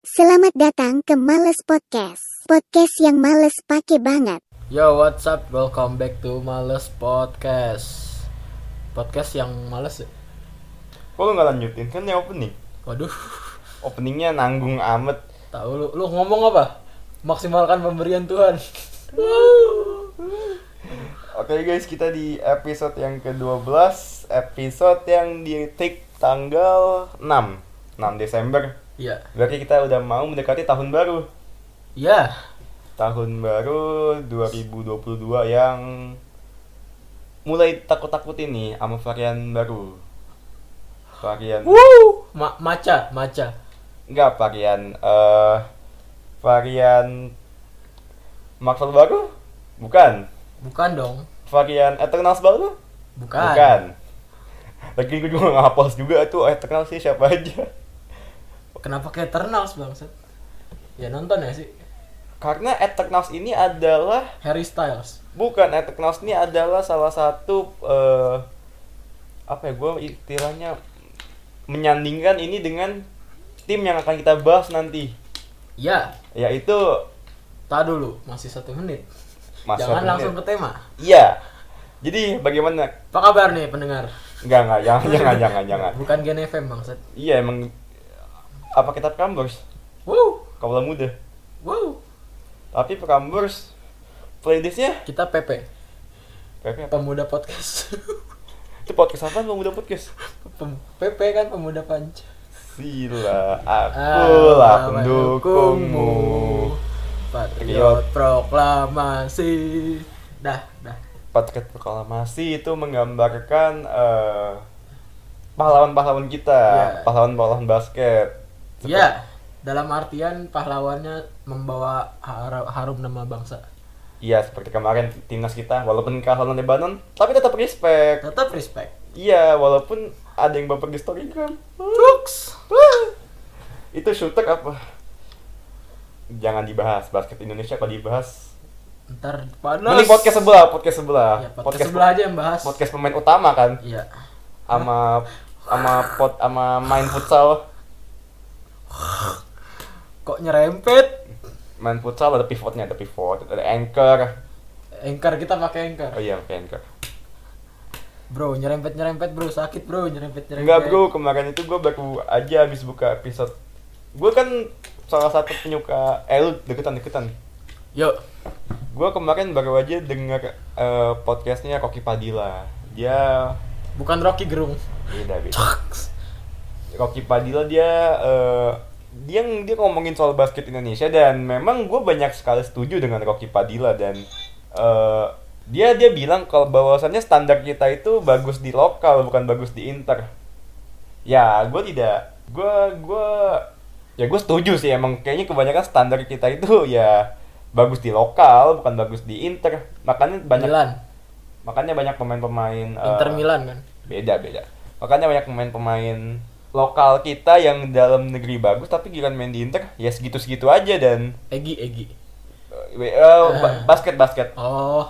Selamat datang ke Males Podcast. Podcast yang males pake banget. Yo, what's up? Welcome back to Males Podcast. Podcast yang males ya? Kok lu gak lanjutin? Kan yang opening Waduh, Openingnya nanggung amat tahu lu lu ngomong apa? Maksimalkan pemberian Tuhan. Oke guys, kita di episode yang ke-12 Episode yang di take tanggal 6 6 Desember Iya. Berarti kita udah mau mendekati tahun baru Iya. Tahun baru 2022 yang Mulai takut-takutin nih sama varian baru Varian Woo! Ma maca, maca. Enggak, varian eh Varian Marvel baru? Bukan Bukan dong. Varian Eternals baru? Bukan. Bukan. Lagi gue juga hafal juga tuh Eternals sih siapa aja. Kenapa kayak Eternals bangsat? Ya nonton ya sih. Karena Eternals ini adalah Harry Styles. bukan Eternals ini adalah salah satu eh apa ya gue istilahnya menyandingkan ini dengan tim yang akan kita bahas nanti Ya, yaitu tak dulu, masih satu menit. Mas Jangan Satu langsung Menit. ke tema. Iya. Jadi bagaimana? Apa kabar nih pendengar? Enggak enggak jangan jangan jangan jangan. Bukan Gen FM bangsat. Iya emang apa kita Prambors? Wow, Kaula muda. wow. Tapi Prambors playlistnya Kita PP, PP apa? pemuda podcast. Itu podcast apa pemuda podcast? Pem- PP kan pemuda panca. Sila, Ah, akulah pendukungmu. Patriot proklamasi. Dah, dah. Patriot Proklamasi itu menggambarkan eh, pahlawan-pahlawan kita, Iya. pahlawan-pahlawan basket. Ya, dalam artian pahlawannya membawa har- harum nama bangsa. Iya, seperti kemarin timnas kita, walaupun kalah lawan Lebanon, tapi tetap respect. Tetap respect. Iya, walaupun ada yang baper di storygram. Cooks. Itu shooter apa? Jangan dibahas basket Indonesia kalau dibahas. Ntar panas. Mending podcast sebelah, podcast sebelah. Ya, podcast, sebelah aja yang bahas. podcast pemain utama kan Iya. sama sama pot sama main futsal Kok nyerempet? main futsal ada pivotnya ada pivot ada anchor Anchor kita pakai anchor. oh iya pakai anchor Bro, nyerempet nyerempet bro, sakit bro, nyerempet nyerempet. enggak bro kemarin itu gue baru aja habis buka episode gue kan salah satu penyuka eh lu deketan deketan Yuk. gue kemarin baru aja denger eh, podcastnya Rocky Padilla dia Bukan Rocky Gerung. beda beda Rocky Padilla dia eh, dia dia ngomongin soal basket Indonesia dan memang gue banyak sekali setuju dengan Rocky Padilla dan eh, dia dia bilang kalau bahwasannya standar kita itu bagus di lokal bukan bagus di inter ya gue tidak gue gue ya gue setuju sih emang kayaknya kebanyakan standar kita itu ya bagus di lokal bukan bagus di inter makanya banyak Milan. makanya banyak pemain-pemain eh, Inter Milan kan. beda beda makanya banyak pemain-pemain lokal kita yang dalam negeri bagus tapi giliran main di Inter ya segitu segitu aja dan Egi, Egi. ba- basket basket Oh,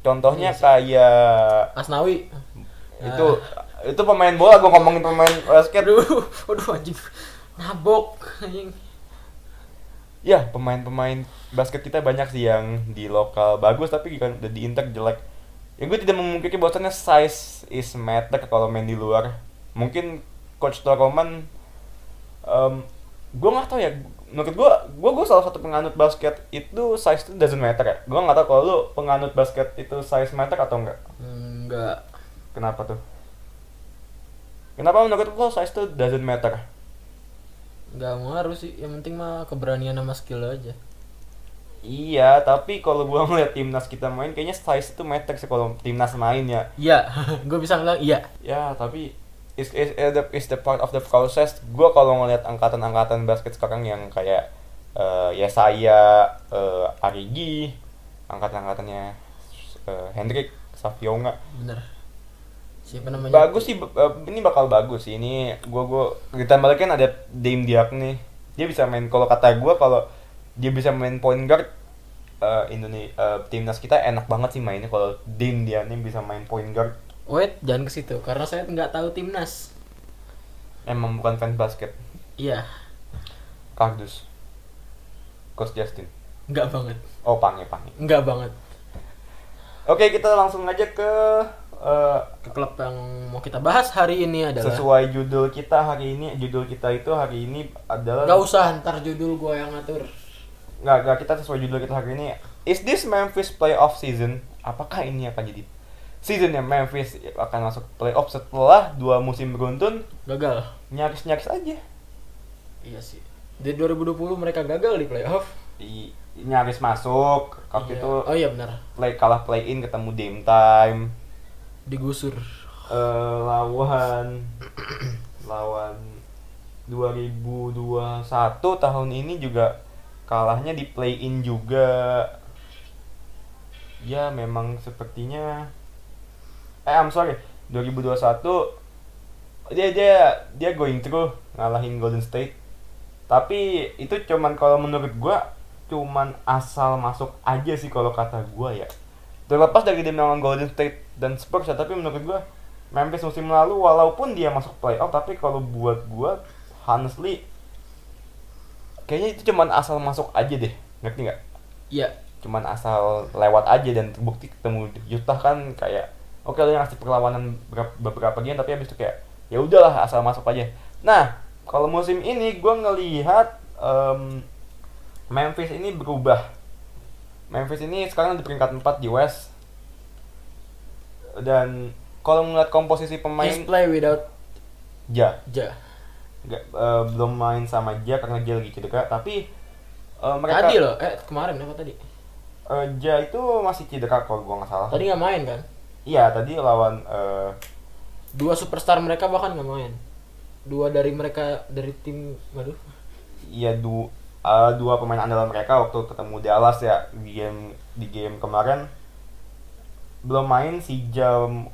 contohnya Iya kayak Asnawi. itu itu pemain bola gue ngomongin pemain basket Aduh, aduh anjing. Nabok anjing. ya pemain-pemain basket kita banyak sih yang di lokal bagus tapi di Inter jelek ya gue tidak memungkiri bahwasannya size is matter kalau main di luar mungkin coach Toroman em gue nggak tahu ya menurut gue gue gue salah satu penganut basket itu size itu doesn't matter ya gue nggak tahu kalau lu penganut basket itu size matter atau enggak Enggak. kenapa tuh kenapa menurut lo size itu doesn't matter Enggak ngaruh sih. Yang penting mah keberanian sama skill aja. iya tapi kalau gue ngeliat timnas kita main kayaknya size itu matter sih kalau timnas main ya Iya, gue bisa bilang iya. ya tapi is is is the, is the part of the process. Gue kalau ngeliat angkatan-angkatan basket sekarang yang kayak eh, ya saya eh, Arigi angkatan-angkatannya eh, Hendrik Savionga. Bener. Siapa namanya? bagus sih eh, ini bakal bagus sih. Ini gua ditambah lagi kan ada Dame Diak nih. Dia bisa main kalau kata gua kalau dia bisa main point guard Indonesia timnas kita enak banget sih mainnya. Kalau Dame dia nih bisa main point guard Wait, jangan ke situ karena saya nggak tahu timnas. emang bukan fans basket Iya. Kardus. Coach Justin. Enggak banget. Oh, Pange, Pange. Enggak banget. Oke, kita langsung aja ke eh, Ke klub yang mau kita bahas hari ini adalah sesuai judul kita hari ini. Judul kita itu hari ini adalah Gak usah ntar judul gua yang ngatur. nggak nggak kita sesuai judul kita hari ini. Is this Memphis playoff season? Apakah ini akan jadi season yang Memphis akan masuk playoff setelah dua musim beruntun? Gagal. Nyaris-nyaris aja. Iya sih. Di 2020 mereka gagal di playoff. I, nyaris masuk. Waktu Iya. itu Oh iya benar. play kalah play in ketemu Dame Time. Digusur. eh lawan lawan 2021 tahun ini juga kalahnya di play in juga ya memang sepertinya eh I'm sorry. 2021 dia dia dia going through ngalahin Golden State. Tapi itu cuman kalau menurut gua cuman asal masuk aja sih kalau kata gua ya. Terlepas dari dia melawan Golden State dan Spurs ya tapi menurut gua Memphis musim lalu walaupun dia masuk playoff tapi kalau buat gua honestly kayaknya itu cuman asal masuk aja deh. Ngerti nggak? Iya. cuman asal lewat aja dan terbukti ketemu Utah kan kayak oke lo ngasih perlawanan beberapa, game tapi habis itu kayak ya udahlah asal masuk aja nah kalau musim ini gue ngelihat em, Memphis ini berubah Memphis ini sekarang di peringkat 4 di West dan kalau ngeliat komposisi pemain He's play without ja Ja. nggak eh, belum main sama Ja karena dia lagi cedera tapi eh, mereka Tadi loh, eh kemarin apa tadi? eh, Ja itu masih cedera kalau gua nggak salah Tadi nggak main kan? Iya, tadi lawan eh Dua superstar mereka bahkan nggak main. Dua dari mereka dari tim, waduh. iya du eh, dua pemain andalan mereka waktu ketemu Dallas ya di game di game kemarin belum main si Jam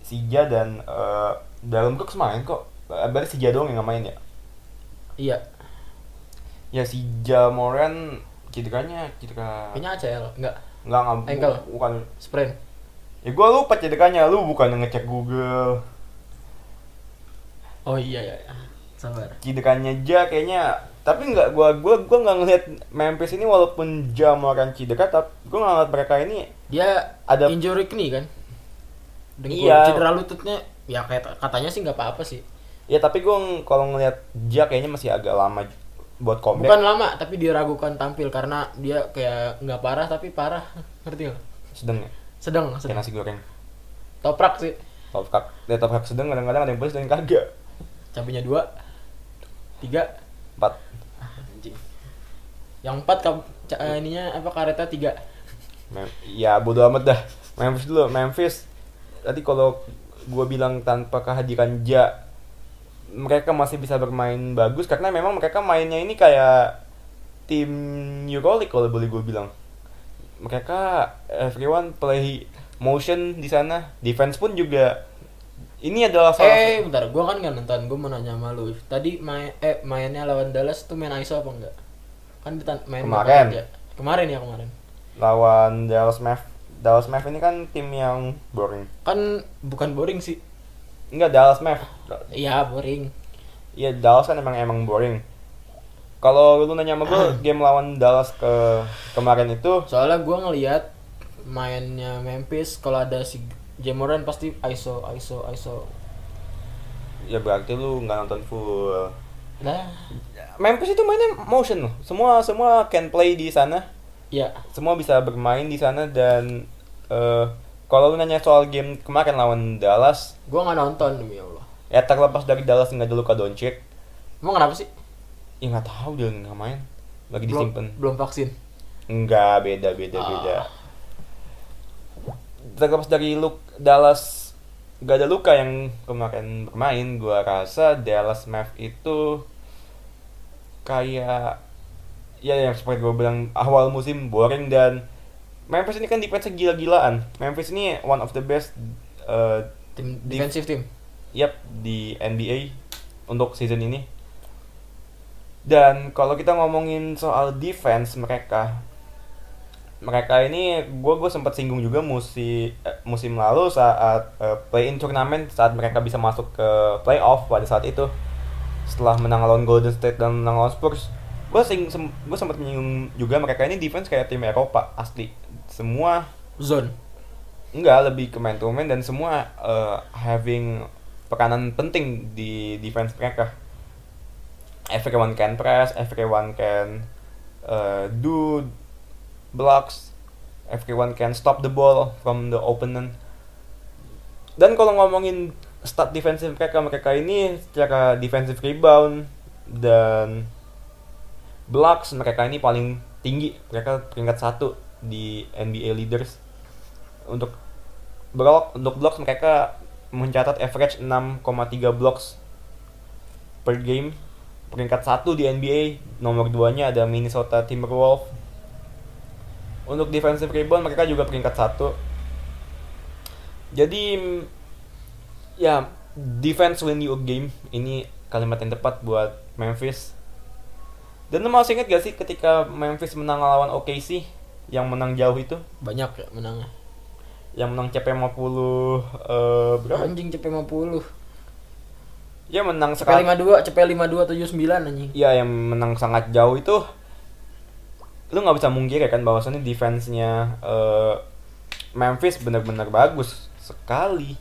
si Ja dan eh dalam Brooks main kok. Berarti si Ja doang yang nggak main ya. Iya, Ya si Ja Moran cederanya cedera kayaknya ACL, nggak nggak nggak Ankle. bukan sprain. Ya gua lupa cederanya lu bukan ngecek Google Oh iya iya. iya. Sabar. cederanya Ja kayaknya tapi nggak gua gua gua nggak ngelihat Memphis ini walaupun Ja Moran cedera tapi gua nggak ngeliat mereka ini Dia Ada- injury knee kan? Dengkul, Iya. cedera lututnya ya kayak katanya sih nggak apa-apa sih. ya tapi gua ng- kalau ngelihat Ja kayaknya masih agak lama buat comeback Bukan lama tapi diragukan tampil karena dia kayak nggak parah tapi parah. Ngerti nggak? sedang ya Sedang, kayak sedang. nasi goreng Toprak sih. toprak ya toprak sedang kadang-kadang ada yang pedes dan kagak Cabenya dua, tiga, empat anjing. Yang empat kab- ca- eh, ininya apa karetnya tiga. Mem- ya bodo amat dah Memphis dulu Memphis tadi kalau gua bilang tanpa kehadiran Ja mereka masih bisa bermain bagus karena memang mereka mainnya ini kayak tim Euroleague kalau boleh gue bilang mereka everyone play motion di sana defense pun juga ini adalah salah Eh, bentar, gua kan nggak nonton, gua mau nanya sama lu. Tadi main eh mainnya lawan Dallas tuh main ISO apa enggak? Kan main Kemarin. aja? Kemarin ya kemarin. lawan Dallas Mav Dallas Mav ini kan tim yang boring Kan bukan boring sih. enggak Dallas Mav Iya, boring. Iya Dallas kan emang emang boring. Kalau lu nanya sama gue game lawan Dallas ke kemarin itu Soalnya gua ngelihat mainnya Memphis kalau ada si Jamoran pasti ISO, ISO, ISO. ya berarti lu nggak nonton full. Nah, Memphis itu mainnya motion loh. Semua semua can play di sana. ya Semua bisa bermain di sana dan eh kalau lu nanya soal game kemarin lawan Dallas, gua nggak nonton demi Allah. ya terlepas dari Dallas nggak ada Luka Doncic, Emang kenapa sih? Ya nggak tahu dia nggak main, lagi Belum, disimpan. belum vaksin. Enggak, beda beda Ah. beda. Terlepas dari look Dallas gak ada luka yang kemarin bermain, gua rasa Dallas Mav itu kayak ya yang seperti gue bilang awal musim boring dan Memphis ini kan defense gila-gilaan. Memphis ini one of the best uh, Tim defensive team. Yap, di NBA untuk season ini. Dan kalau kita ngomongin soal defense mereka, mereka ini gue gue sempat singgung juga musim musim lalu saat eh, play in turnamen saat mereka bisa masuk ke playoff pada saat itu. Setelah menang lawan Golden State dan menang lawan Spurs. Gue sing gue sempat menyinggung juga mereka ini defense kayak tim Eropa asli. Semua Zone. enggak lebih ke man to man dan semua uh, having peranan penting di defense mereka everyone can press everyone can uh, do blocks everyone can stop the ball from the opponent. Dan kalau ngomongin stat defensive mereka mereka ini secara defensive rebound dan blocks mereka ini paling tinggi. Mereka peringkat satu di NBA leaders. Untuk block untuk blocks mereka mencatat average 6,3 blocks per game peringkat satu di NBA nomor 2 nya ada Minnesota Timberwolves untuk defensive rebound mereka juga peringkat satu jadi ya defense win you a game ini kalimat yang tepat buat Memphis dan lo masih inget gak sih ketika Memphis menang lawan OKC yang menang jauh itu Banyak ya menangnya. yang menang CP 50 eh berapa? Anjing CP 50. Ya menang sekali. 52, CP 52 79 anjing. Iya yang menang sangat jauh itu lu nggak bisa mungkir ya kan bahwasannya defense-nya eh, Memphis benar-benar bagus sekali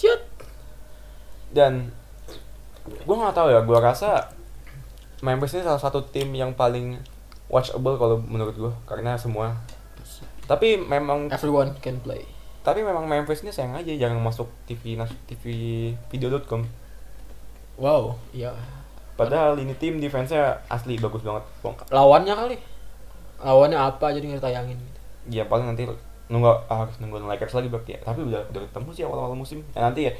Ciut. dan gue nggak tahu ya gue rasa Memphis ini salah satu tim yang paling watchable kalau menurut gue karena semua tapi memang Everyone can play. Tapi memang Memphis ini sayang aja jangan masuk TV nas TV video.com Wow, iya. padahal ini tim defense-nya asli bagus banget Bang. Lawannya kali. Lawannya apa jadi nggak tayangin. ya paling nanti nunggu ah, harus nunggu Lakers lagi berarti ya tapi udah udah ketemu sih awal-awal musim ya, nanti ya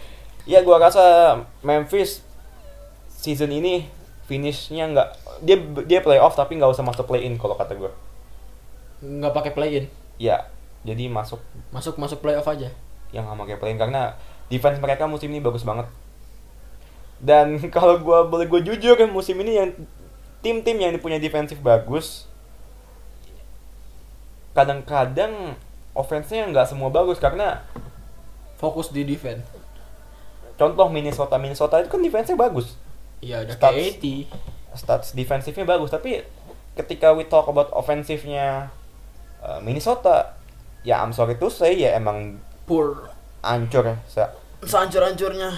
ya gua rasa Memphis season ini finishnya nggak dia dia playoff tapi nggak usah masuk play in kalau kata gua Nggak pakai play in. ya jadi masuk Masuk masuk playoff aja. yang nggak pakai play in karena defense mereka musim ini bagus banget dan kalau gua boleh gue jujur kan musim ini yang tim-tim yang punya defensif bagus kadang-kadang offense-nya nggak semua bagus karena Fokus di defense. contoh Minnesota Minnesota itu kan defense-nya bagus Iya, ada Stats. KAT. stats defensifnya bagus tapi ketika we talk about offensifnya uh, Minnesota ya I'm sorry to say ya emang Poor. hancur ya Sa- Sehancur-hancurnya.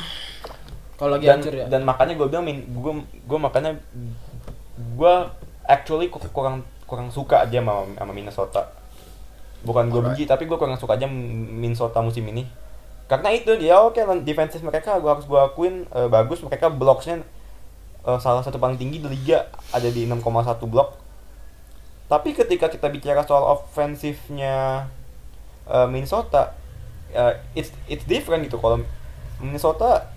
Kalau lagi dan, hancur ya. dan makanya gue bilang gue gue makanya gue actually ku- kurang kurang suka aja sama, sama Minnesota bukan gue benci tapi gue kurang suka aja Minnesota musim ini karena itu dia oke okay, defensif mereka gue harus gue akuin eh, bagus mereka blocksnya eh, salah satu paling tinggi di liga ada di 6,1 blok tapi ketika kita bicara soal ofensifnya eh, Minnesota eh, it's it's different gitu. Kalau Minnesota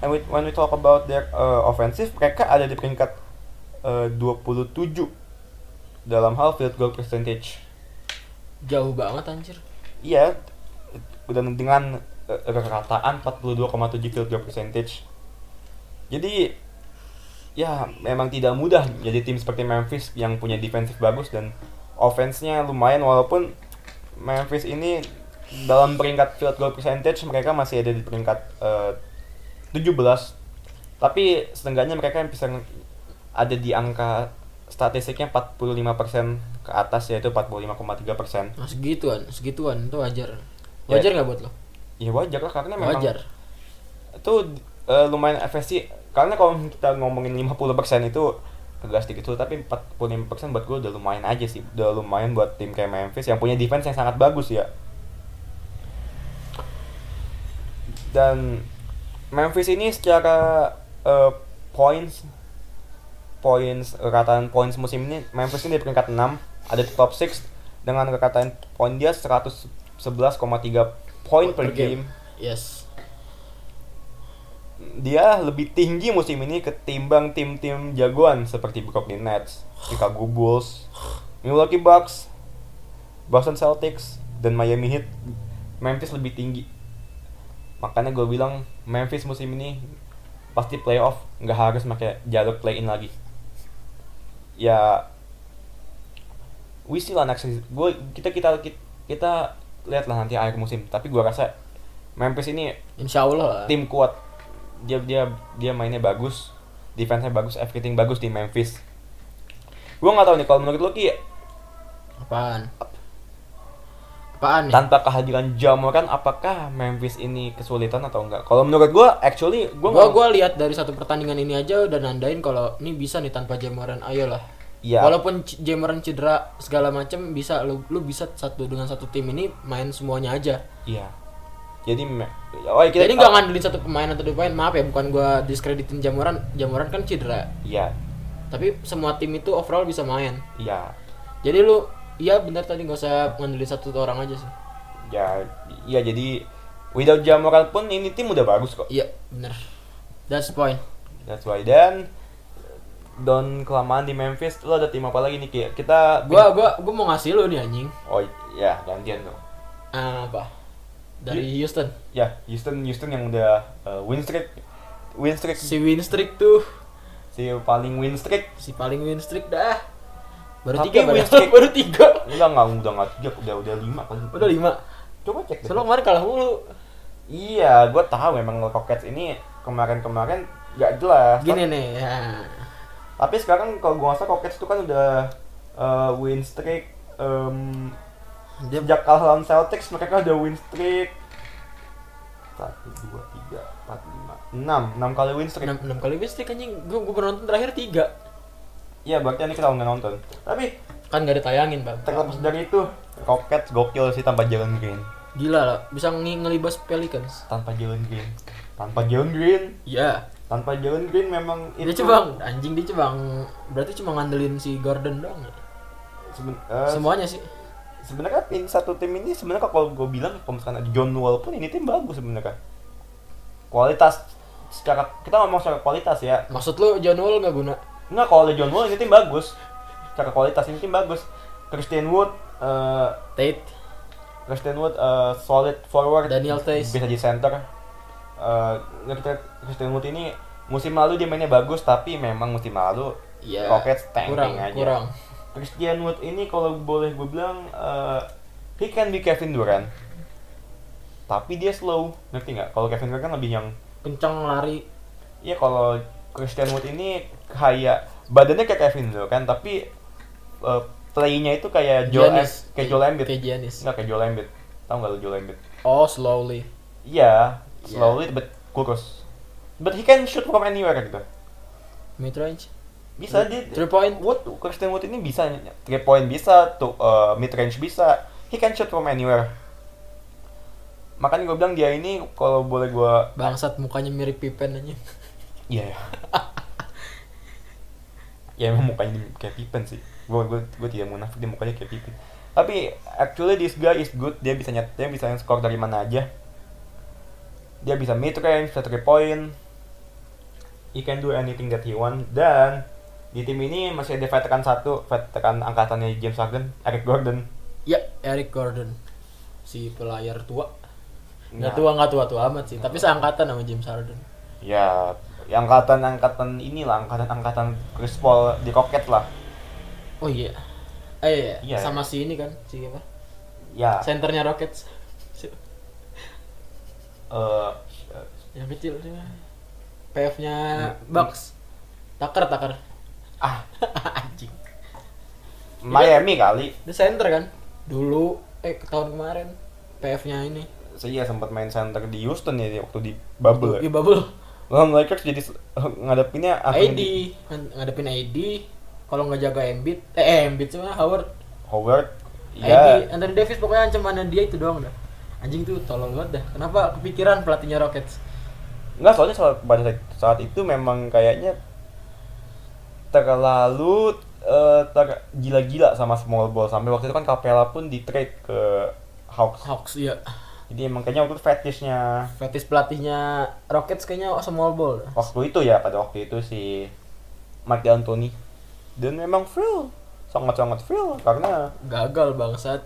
and we- when we talk about their uh, offensive mereka ada di peringkat uh, 27 dalam hal field goal percentage. Jauh banget anjir. iya dan dengan uh, rata-rataan 42,7 field goal percentage. Jadi ya memang tidak mudah jadi tim seperti Memphis yang punya defensif bagus dan offense-nya lumayan walaupun Memphis ini dalam peringkat field goal percentage mereka masih ada di peringkat eh, 17 tapi setengahnya mereka bisa nge- ada di angka statistiknya 45% ke atas yaitu 45,3% Nah, segituan, segituan itu wajar. Wajar nggak buat lo? ya wajar lah karena memang Wajar. itu eh, lumayan efisien karena kalau kita ngomongin 50% itu agak sedikit sulit tapi 45% buat gue udah lumayan aja sih. Udah lumayan buat tim kayak Memphis yang punya defense yang sangat bagus ya. Dan Memphis ini secara eh, points points rataan points musim ini Memphis ini di peringkat 6 ada di top 6 dengan rataan poin dia 111,3 poin per game. Yes. Dia lebih tinggi musim ini ketimbang tim-tim jagoan seperti Brooklyn Nets, Chicago Bulls, Milwaukee Bucks, Boston Celtics, dan Miami Heat. Memphis lebih tinggi. Makanya gue bilang Memphis musim ini pasti playoff, nggak harus pakai jalur play-in lagi. Ya, we see lah next. Gue kita kita kita, kita lihat lah nanti akhir musim. Tapi gue rasa Memphis ini Insya Allah lah. tim kuat dia dia dia mainnya bagus defense-nya bagus everything bagus di Memphis gue nggak tahu nih kalau menurut lo ki Apaan? Apaan nih? tanpa kehadiran Jamoran apakah Memphis ini kesulitan atau enggak kalau menurut gue actually gue Gua gua lihat dari satu pertandingan ini aja udah nandain kalau ini bisa nih tanpa Jamoran. Ayolah. Iya. Walaupun Jamoran cedera segala macam bisa lu lu bisa satu dengan satu tim ini main semuanya aja. iya jadi me- oh kita Jadi nggak ngandelin satu pemain atau dua pemain. Maaf ya, bukan gua diskreditin Jamoran. Jamoran kan cedera. iya Tapi semua tim itu overall bisa main. iya Jadi lu iya benar tadi nggak usah ngandelin satu orang aja sih. ya iya jadi without Jamoran pun ini tim udah bagus kok Iya, bener. That's the point. that's why dan don kelamaan di Memphis lo ada tim apa lagi nih Ki? kita Gua gua gua mau ngasih lu nih anjing. oh iya gantian dong Ah, apa? Dari Houston. ya Houston Houston yang udah uh, win streak win streak Si win streak tuh si paling win streak si paling win streak dah. Baru Tapi tiga win streak- baru tiga. enggak enggak udah enggak tiga udah udah lima kali Udah lima. coba cek deh. Kemarin kalah mulu. iya gue tahu memang Rockets ini kemarin-kemarin gak jelas Gini nih, ya. tapi sekarang kalau gue nggak salah Rockets itu kan udah uh, win streak em, Dia sejak kalah lawan Celtics mereka udah win streak satu dua tiga empat lima enam enam kali win streak enam, enam kali win streak anjing. Gua gua nonton terakhir tiga. iya berarti ini kita nggak nonton tapi Kan gak ditayangin, Bang. terlepas dari itu Rockets gokil sih tanpa Jalen Green Gila lah, bisa nge- ngelibas Pelicans. tanpa Jalen Green tanpa Jalen Green Iya. tanpa Jalen Green memang Dia itu coba anjing dia coba berarti cuma ngandelin si Gordon doang ya. seben- eh, Semuanya sih. Sebenarnya tim satu tim ini sebenarnya kalau gue bilang kalau misalkan ada John Wall pun ini tim bagus sebenarnya kualitas secara kita ngomong secara kualitas ya Maksud lu John Wall nggak guna? nggak kalau ada John Wall ini tim bagus secara kualitas ini tim bagus Christian Wood eh, Tate, Christian Wood eh, solid forward Daniel Theis. bisa di center kita Christian Wood ini musim lalu dia mainnya bagus tapi memang musim lalu Iya. Rockets tanking kurang, aja kurang. Christian Wood ini kalau boleh gue bilang eh, he can be Kevin Durant tapi dia slow ngerti nggak kalau Kevin Durant kan lebih yang Kencang lari. Iya kalau Christian Wood ini kayak badannya kayak Kevin Durant kan tapi uh, playnya itu kayak Joel Giannis. kayak Joel Embiid Kayak Giannis. nggak kayak Joel Embiid tahu nggak lu Joel Embiid Oh, slowly. iya slowly but kurus but he can shoot from anywhere gitu Mid range. Bisa dia Three point. Wood Christian Wood ini bisa three point bisa tuh mid range bisa he can shoot from anywhere makanya gue bilang dia ini kalau boleh gue Bangsat mukanya mirip Pippen aja. Iya ya. ya emang mukanya kayak Pippen sih. Gue gue gue tidak munafik dia mukanya kayak Pippen. Tapi actually this guy is good. Dia bisa nyet, dia bisa skor dari mana aja. Dia bisa mid range, bisa three point. He can do anything that he want. Dan di tim ini masih ada veteran satu, veteran angkatannya James Harden, Eric Gordon. Ya, Eric Gordon. Si pelayar tua. Nggak Nah. tua nggak tua tua amat sih, tapi seangkatan sama James Harden. Ya, angkatan-angkatan inilah, angkatan-angkatan Chris Paul di Rockets lah. Oh iya. Eh iya, Iya. sama si ini kan, si apa? Ya, Centernya Rockets. Si- eh Yang kecil sih. PF-nya Hmm. Bucks. Tucker, Tucker. Ah Anjing. Miami kali. Dia center kan? Dulu eh tahun kemarin PF-nya ini. Saya sempat main center di Houston ya di- waktu di bubble. Iya Ya. bubble. Lawan Lakers jadi ngadepinnya AD di- Ng- ngadepin AD kalau nggak jaga Embiid eh, eh Embiid cuma Howard Howard. AD Iya. Anthony Davis pokoknya ancamannya dia itu doang dah anjing tuh tolol banget dah kenapa kepikiran pelatihnya Rockets Enggak soalnya saat, pada saat, saat itu memang kayaknya terlalu eh, ter- gila-gila sama small ball. Sampai waktu itu kan Capella pun di trade ke Hawks. Hawks iya. Jadi emang kayaknya waktu itu fetishnya. Fetis pelatihnya Rockets kayaknya small ball. Waktu itu ya pada waktu itu si Mike D'Antoni. Dan memang Phil sangat-sangat Phil karena gagal bangsat.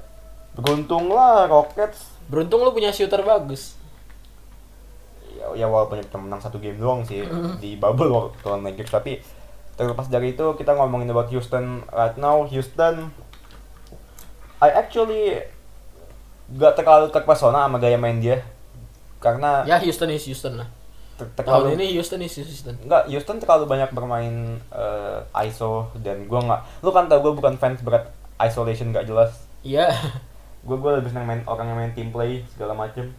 beruntunglah Rockets. Beruntung lu punya shooter bagus. Ya, ya walaupun cuma menang satu game doang sih di bubble waktu lawan Lakers tapi terlepas dari itu kita ngomongin about Houston right now. Houston I actually gak terlalu terpesona sama gaya main dia. Karena ya Houston is Houston lah. Ter- tahun terlalu ini Houston is Houston. Enggak, Houston terlalu banyak bermain eh, ISO dan gua nggak lu kan tau gua bukan fans berat isolation gak jelas. Iya. Gue gue lebih senang main orang yang main team play segala macem.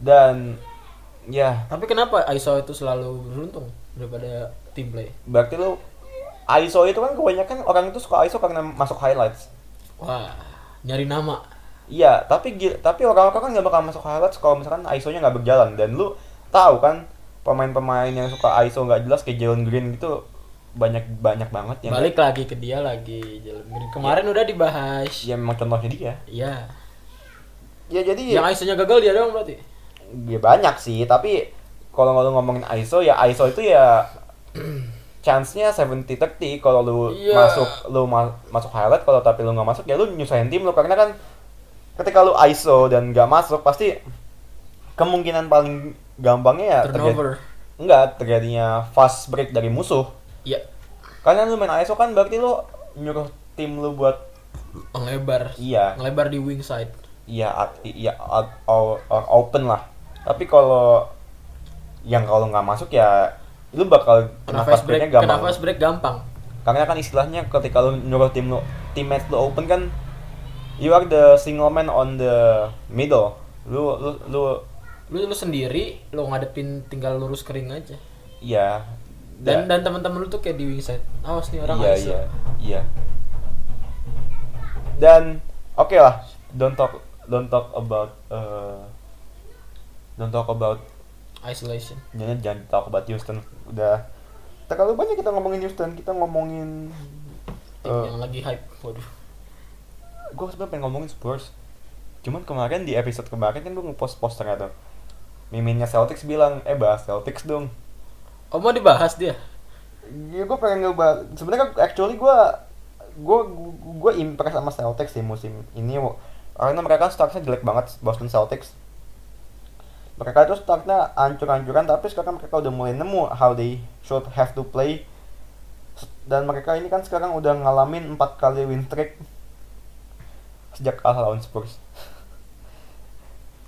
Dan ya. Tapi kenapa ISO itu selalu beruntung daripada team play? Berarti lu ISO itu kan kebanyakan orang itu suka ISO karena masuk highlights. Wah nyari nama. Iya tapi tapi orang-orang kan nggak bakal masuk highlights kalau misalkan ISO-nya nggak berjalan. Dan lu tahu kan pemain-pemain yang suka ISO nggak jelas kayak Jalen Green gitu banyak banyak banget yang balik lagi ke dia lagi Jalen Green. Kemarin udah dibahas. Ya memang contohnya dia. Iya. Ya jadi yang ISO nya gagal dia dong berarti ya banyak sih tapi kalau lu ngomongin ISO ya ISO itu ya chance-nya 70-30 kalau lu Iya. masuk lu ma- masuk highlight kalau tapi lu nggak masuk ya lu nyusahin tim lu. Karena kan ketika lu ISO dan nggak masuk pasti kemungkinan paling gampangnya ya terjadi, enggak terjadinya fast break dari musuh. Iya. Karena lu main ISO kan berarti lu nyuruh tim lu buat ngelebar iya. Ngelebar di wing side. Iya iya open lah tapi kalau yang kalau nggak masuk ya lu bakal kena fast fast break breaknya kena gampang. fast break gampang. Karena kan istilahnya ketika lu nyuruh tim lu teammates lu open kan you are the single man on the middle. Lu lu lu lu lu sendiri lu ngadepin tinggal lurus kering aja. Ya dan dan teman-teman lu tuh kayak di wing side awas nih orang iya iya iya. Dan oke lah don't talk don't talk about uh, don't talk about isolation. Jangan jangan talk about Houston. Udah. Terlalu banyak kita ngomongin Houston kita ngomongin tim Eh. yang lagi hype waduh. Gue sebenarnya pengen ngomongin Spurs. Cuman kemarin di episode kemarin kan gue ngepost posternya tuh. Miminnya Celtics bilang eh bahas Celtics dong. Oh mau dibahas dia? Ya gue pengen ngebahas sebenarnya actually gue gue gue impress sama Celtics sih musim ini karena mereka startnya jelek banget Boston Celtics mereka itu startnya ancur-ancuran tapi sekarang mereka udah mulai nemu how they should have to play. Dan mereka ini kan sekarang udah ngalamin empat kali win streak sejak kalah lawan Spurs.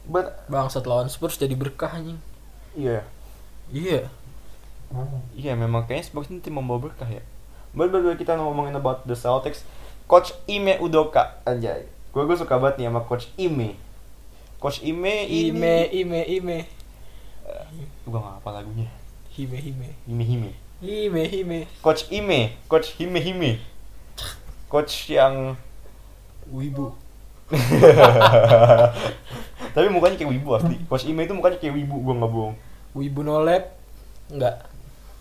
But bangsat lawan Spurs jadi berkah anjing. Iya. Iya. Iya memang kayaknya Spurs ini tim membawa berkah ya. But way, kita ngomongin about the Celtics, Coach Ime Udoka. Anjay. Gue gue suka banget nih sama Coach Ime. Coach Ime ini ime ime ime gue gak apa lagunya. hime hime Ime Hime. hime hime Coach Ime, Coach Hime Hime. Coach yang wibu tapi mukanya kayak wibu asli. Coach Ime itu mukanya kayak wibu, gue nggak bohong. wibu nolep enggak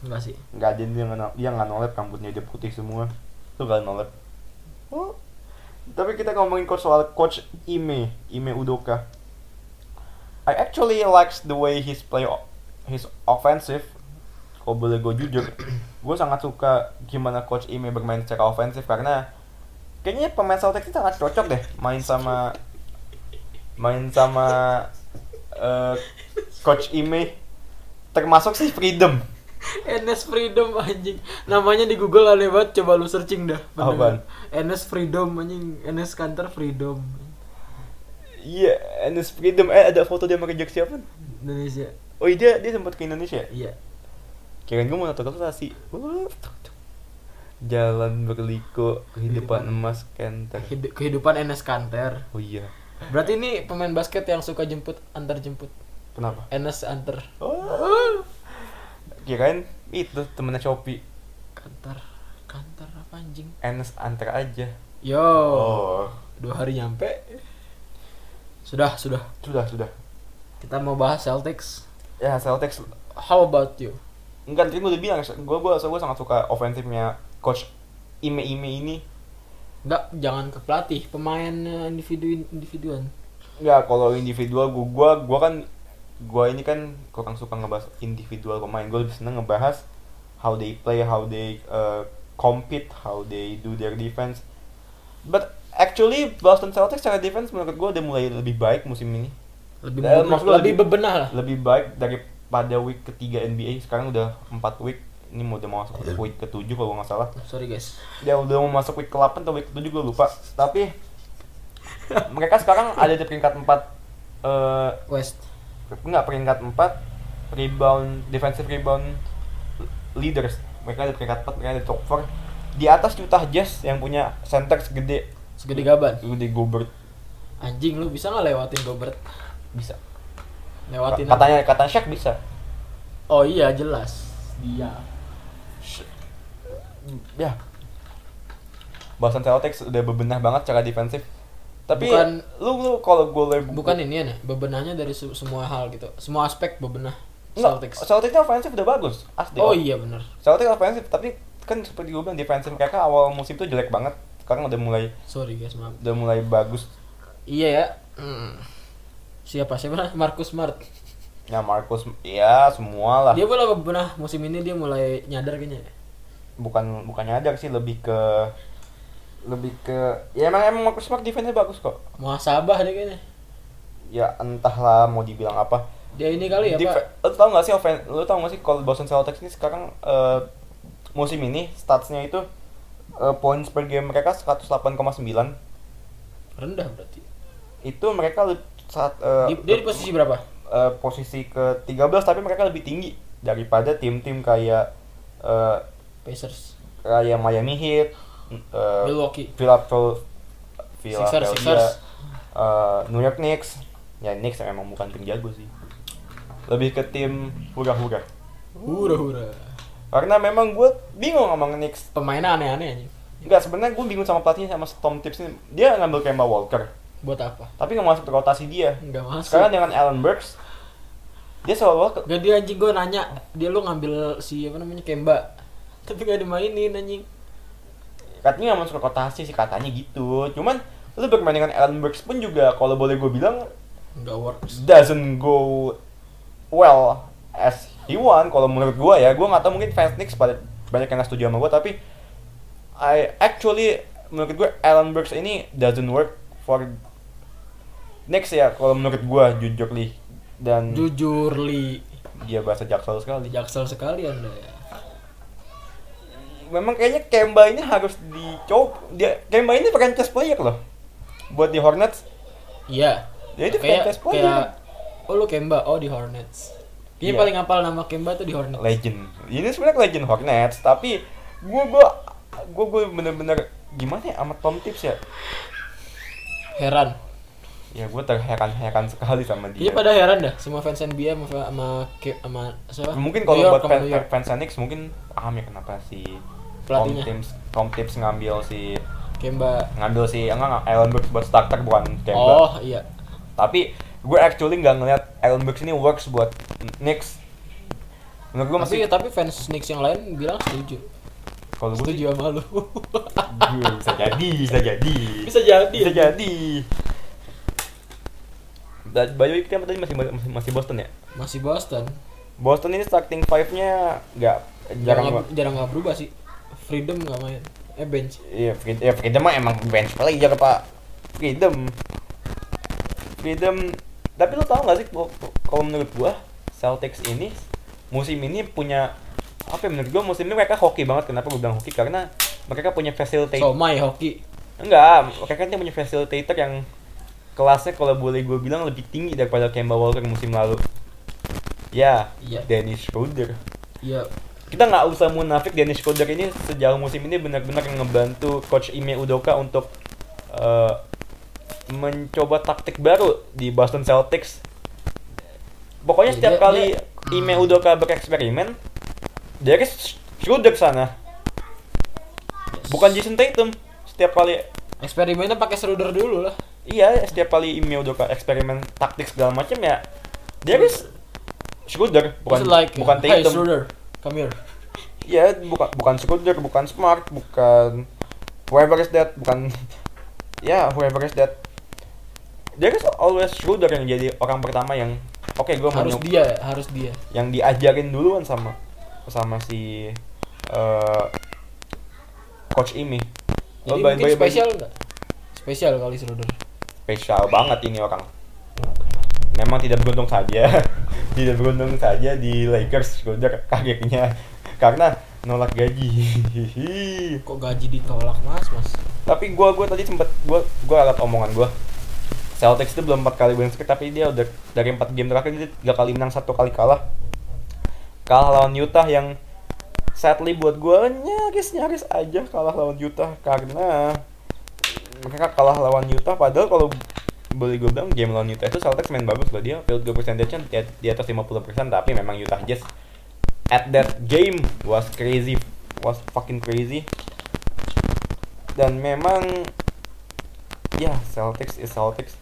enggak sih Nggak ada dia nggak dia nggak nolep rambutnya dia putih semua. Tuh gak nolep. Oh. Tapi kita ngomongin coach soal coach Ime, Ime Udoka. I actually likes the way he's play his offensive. Kalau boleh gue jujur, gue sangat suka gimana coach Ime bermain secara ofensif karena kayaknya pemain Celtics itu sangat cocok deh main sama main sama eh, coach Ime termasuk si Freedom. NS Freedom anjing namanya di Google aneh banget coba lu searching dah Apaan? NS Freedom anjing NS Kantor Freedom Iya, Enes Freedom. Eh ada foto dia pakai jersey apa? Indonesia Oh iya dia, dia sempat ke Indonesia. iya Kirain gue mau naturalisasi. Wah, Jalan berliku kehidupan emas Kenter. Hidu- kehidupan NS Kanter Oh iya. berarti ini pemain basket yang suka jemput antar jemput Kenapa? NS antar Oh. Kirain itu temennya Shopee. Kantor Kantor apa anjing Enes antar aja. yo Oh. dua hari nyampe sudah sudah Sudah, sudah. kita mau bahas Celtics Ya Celtics how about you Enggak, tadi gue udah bilang, gue gue gue sangat suka ofensifnya coach Ime Ime ini. Enggak, jangan ke pelatih, pemain eh, individu individuan. Enggak, kalau individual gue gua gua kan gua ini kan kurang suka ngebahas individual pemain. Gue lebih seneng ngebahas how they play, how they uh, compete, how they do their defense. But actually Boston Celtics secara defense menurut gue udah mulai lebih baik musim ini. Lebih bebenah, lebih lebih- bebenah lah. Lebih baik daripada week ketiga NBA. Sekarang udah 4 week. Ini mau udah mau masuk ke week ke-7 kalau nggak salah. Sorry guys. Dia udah mau masuk week ke-8 atau week ke-7 gue lupa. Tapi mereka sekarang ada di peringkat 4 eh West. enggak peringkat 4 rebound defensive rebound leaders mereka di peringkat 4 mereka di top 4 di atas Utah Jazz yang punya center segede Segede gaban. segede Gobert Anjing lu bisa nggak lewatin Gobert? bisa Lewatin katanya katanya Shaq bisa Oh iya jelas. Dia. ya Boston Celtics udah bebenah banget cara defensif tapi Bukan- lu lu kalau gue Bukan ini ya, nih, bebenahnya dari se- semua hal gitu. Semua aspek bebenah Celtics. Celtics ofensif udah bagus asli Oh iya bener. Celtics ofensif tapi kan seperti gue bilang defensif mereka awal musim tuh jelek banget sekarang udah mulai Sorry guys, maaf. udah mulai bagus Iya ya. Hmm. Siapa siapa? Marcus Smart. ya Marcus ya semua lah Dia mulai bebenah musim ini dia mulai nyadar kayaknya. bukan bukan nyadar sih lebih ke lebih ke ya emang emang Marcus Smart defense bagus kok Muhasabah dia kayaknya. ya entahlah mau dibilang apa Dia ini kali ya, Def- Pak. lu tau gak sih ofen lu tau gak sih kalau Boston Celtics ini sekarang eh, musim ini statsnya itu eh, points per game mereka 108,9 Rendah berarti. itu mereka saat eh, Di- dia di posisi berapa? eh, posisi ke 13 tapi mereka lebih tinggi daripada tim-tim kayak eh, Pacers. kayak Miami Heat, eh, Milwaukee. Philadelphia, Sixers, Sixers. eh, New York Knicks. Ya Knicks emang bukan tim jago sih. Lebih ke tim hura-hura. Hura-hura. Karena memang gue bingung sama Knicks. Pemainnya aneh-aneh anjing. Enggak, sebenarnya gue bingung sama pelatihnya sama Tom Tips ini. Dia ngambil Kemba Walker, Buat apa? tapi nggak masuk ke rotasi dia. Enggak masuk. Sekarang dengan Allen Burks, dia selalu Gak dia anjing gue nanya dia lu ngambil si apa namanya Kemba tapi gak dimainin anjing katanya nggak masuk ke rotasi sih katanya gitu. Cuman lu bermain dengan Allen Burks pun juga kalau boleh gue bilang nggak works doesn't go well as he want kalau menurut gua ya gua nggak tahu mungkin fans Knicks pada banyak yang nggak setuju sama gua tapi I actually menurut gua Alan Burks ini doesn't work for Knicks ya kalau menurut gua jujur li. Dan jujur li. Dia bahasa jaksel sekali. Jaksel sekali anda ya. Memang kayaknya Kemba ini harus dicoba dia Kemba ini franchise player loh. Buat di Hornets. Iya. Dia itu kayak franchise player. kayak oh lu Kemba oh di Hornets Kayaknya Iya. paling hafal nama Kemba tuh di Hornets legend ini sebenarnya legend Hornets tapi gua gua gua gua bener-bener gimana ya sama Tom Tips ya heran ya gua terheran-heran sekali sama Iya dia pada heran dah semua fans NBA sama sama sama siapa? mungkin kalau buat sama fans, Knicks mungkin paham ya kenapa si Tom. Tips Tom Tips ngambil si Kemba. ngambil si enggak enggak Allen Burks buat starter bukan Kemba Oh iya. tapi gue actually nggak ngeliat Allen Burks ini works buat Knicks menurut gue masih Tapi tapi fans Knicks yang lain bilang setuju. kalau gue Setuju sama lu. bisa jadi bisa jadi Bisa jadi. bisa jadi Dan by the way kita tadi masih masih, masih Boston ya Masih Boston. Boston ini starting five-nya nggak Jarang jarang jarang nggak berubah sih. Freedom nggak main. Eh bench. Iya, Freedom, ya Freedom mah emang bench player pak. Freedom, Freedom. Tapi lo tau gak sih kalau- menurut gua Celtics ini musim ini punya apa ya menurut gua musim ini mereka hoki banget. Kenapa gua bilang hoki? Karena mereka punya facilitator. Somai hoki. Enggak, mereka kan punya facilitator yang kelasnya kalau boleh gue bilang lebih tinggi daripada Kemba Walker musim lalu. Ya, Iya. Dennis Schroeder. Iya. kita nggak usah munafik Dennis Schroeder ini sejauh musim ini benar-benar ngebantu coach Ime Udoka untuk eh, mencoba taktik baru di Boston Celtics. Pokoknya Jadi setiap dia- kali dia- Ime Udoka bereksperimen, dari Schroeder sana, bukan Jason Tatum. Setiap kali Eksperimennya pakai Schroeder dulu lah. iya setiap kali Ime Udoka eksperimen taktik segala macam ya dari Schroeder bukan like, bukan Hey Tatum. Schroeder, come here. Ya, bukan bukan Schroeder, bukan Smart, bukan whoever is that, bukan ya whoever is that. There is always Schroeder yang jadi orang pertama yang oke gue mau Harus dia, harus dia. yang diajarin duluan sama sama si eh, coach Imi. Jadi Oh, mungkin spesial nggak? Spesial kali Schroeder. spesial banget ini orang. Memang tidak beruntung saja, tidak beruntung saja di Lakers Schroeder kagetnya karena nolak gaji. Kok gaji ditolak mas, mas? tapi gua gua tadi sempet gua gua alat omongan gua Celtics itu belum empat kali win streak tapi dia udah dari empat game terakhir dia tiga kali menang satu kali kalah kalah lawan Utah yang sadly buat gue nyaris nyaris aja kalah lawan Utah karena mereka kalah lawan Utah padahal kalau boleh gue bilang game lawan Utah itu Celtics main bagus loh dia field goal percentage-nya di atas 50% tapi memang Utah Jazz at that game was crazy was fucking crazy dan memang ya Celtics is Celtics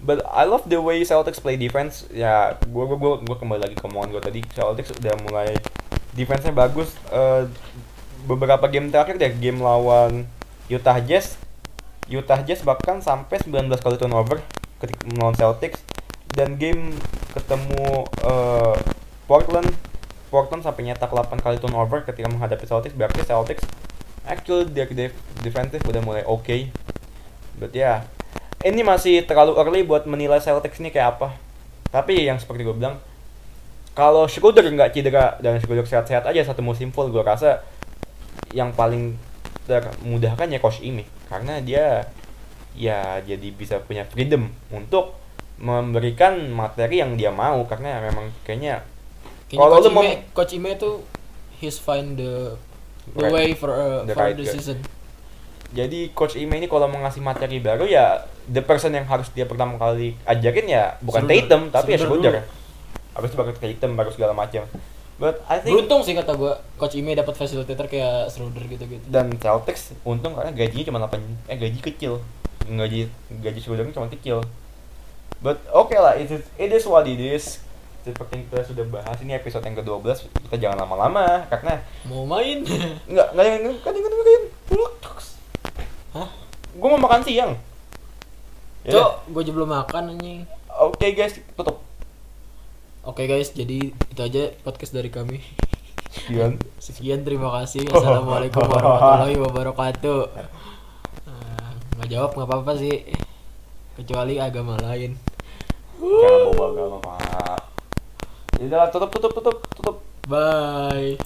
But I love the way Celtics play defense. Ya, gua gua gua, gua kembali lagi ke omongan gua tadi. Celtics udah mulai defense-nya bagus. Eh, beberapa game terakhir deh, game lawan Utah Jazz. Utah Jazz bahkan sampai 19 kali turnover ketika melawan Celtics dan game ketemu eh, Portland. Portland sampai nyetak 8 kali turnover ketika menghadapi Celtics. Berarti Celtics actually dari def- defensive udah mulai oke. Okay. but ya ini masih terlalu early buat menilai Celtics ini kayak apa. Tapi yang seperti gue bilang, kalau Schroeder nggak cedera dan Schroeder sehat-sehat aja satu musim full, gue rasa yang paling termudahkan ya Coach Ime karena dia ya jadi bisa punya freedom untuk memberikan materi yang dia mau. Karena memang Kayaknya Kalau Coach lu mau- Ime, Coach Ime tuh he's find the the Right. way for uh, The for right the guy. season. jadi Coach Ime ini kalau mau ngasih materi baru ya the person yang harus dia pertama kali ajarin ya bukan Schroeder. Tatum tapi ya Schroeder Schroeder. Habis itu baru Tatum baru segala macam. But I think Beruntung sih kata gua Coach Ime dapat facilitator kayak Schroeder gitu-gitu. dan Celtics untung karena gajinya cuma 8 eh gaji kecil. Gaji gaji Schroeder cuma kecil. But oke lah, it is, it is what it is. Seperti yang kita sudah bahas ini episode yang ke-12 kita jangan lama-lama karena Mau main? enggak enggak yang kan yang dengerin. Hah? Gue mau makan siang. Ya. Cok, gua juga belum makan anjing. Oke guys, tutup. Oke guys, jadi itu aja podcast dari kami. Sekian. Sekian terima kasih. Assalamualaikum warahmatullahi wabarakatuh. Ah, nggak jawab nggak apa-apa sih. Kecuali agama lain. Jangan bawa agama, Pak. Udah, tutup, tutup, tutup, tutup. Bye.